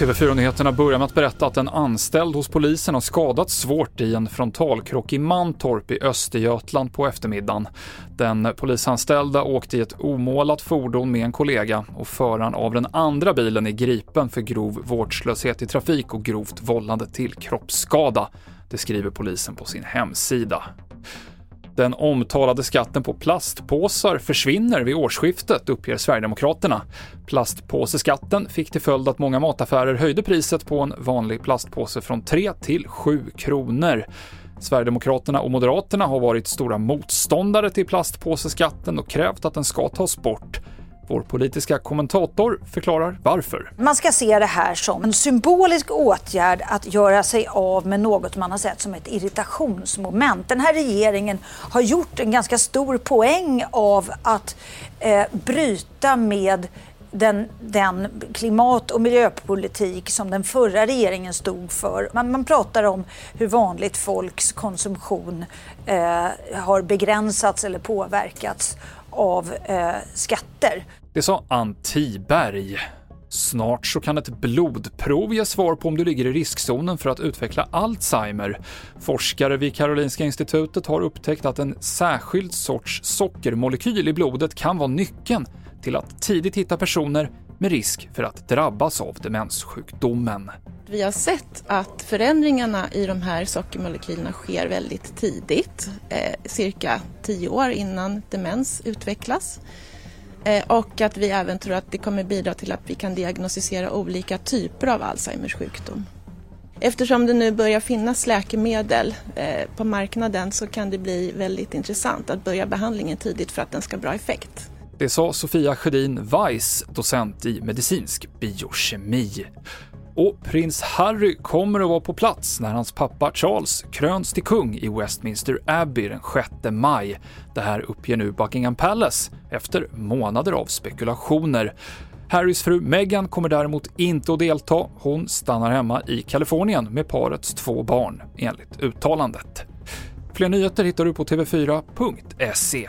TV4-nyheterna börjar med att berätta att en anställd hos polisen har skadats svårt i en frontalkrock i Mantorp i Östergötland på eftermiddagen. Den polisanställda åkte i ett omålat fordon med en kollega och föraren av den andra bilen är gripen för grov vårdslöshet i trafik och grovt vållande till kroppsskada. Det skriver polisen på sin hemsida. Den omtalade skatten på plastpåsar försvinner vid årsskiftet, uppger Sverigedemokraterna. Plastpåseskatten fick till följd att många mataffärer höjde priset på en vanlig plastpåse från 3 till 7 kronor. Sverigedemokraterna och Moderaterna har varit stora motståndare till plastpåseskatten och krävt att den ska tas bort. Vår politiska kommentator förklarar varför. Man ska se det här som en symbolisk åtgärd att göra sig av med något man har sett som ett irritationsmoment. Den här regeringen har gjort en ganska stor poäng av att eh, bryta med den, den, klimat och miljöpolitik som den förra regeringen stod för. Man, man pratar om hur vanligt folks konsumtion eh, har begränsats eller påverkats av eh, skatter. Det sa Ann Tiberg. Snart så kan ett blodprov ge svar på om du ligger i riskzonen för att utveckla Alzheimer. Forskare vid Karolinska institutet har upptäckt att en särskild sorts sockermolekyl i blodet kan vara nyckeln till att tidigt hitta personer med risk för att drabbas av demenssjukdomen. Vi har sett att förändringarna i de här sockermolekylerna sker väldigt tidigt, eh, cirka 10 år innan demens utvecklas. Eh, och att vi även tror att det kommer bidra till att vi kan diagnostisera olika typer av Alzheimers sjukdom. Eftersom det nu börjar finnas läkemedel eh, på marknaden så kan det bli väldigt intressant att börja behandlingen tidigt för att den ska ha bra effekt. Det sa Sofia Sjödin Weiss, docent i medicinsk biokemi. Och prins Harry kommer att vara på plats när hans pappa Charles kröns till kung i Westminster Abbey den 6 maj. Det här uppger nu Buckingham Palace efter månader av spekulationer. Harrys fru Meghan kommer däremot inte att delta. Hon stannar hemma i Kalifornien med parets två barn, enligt uttalandet. Fler nyheter hittar du på tv4.se.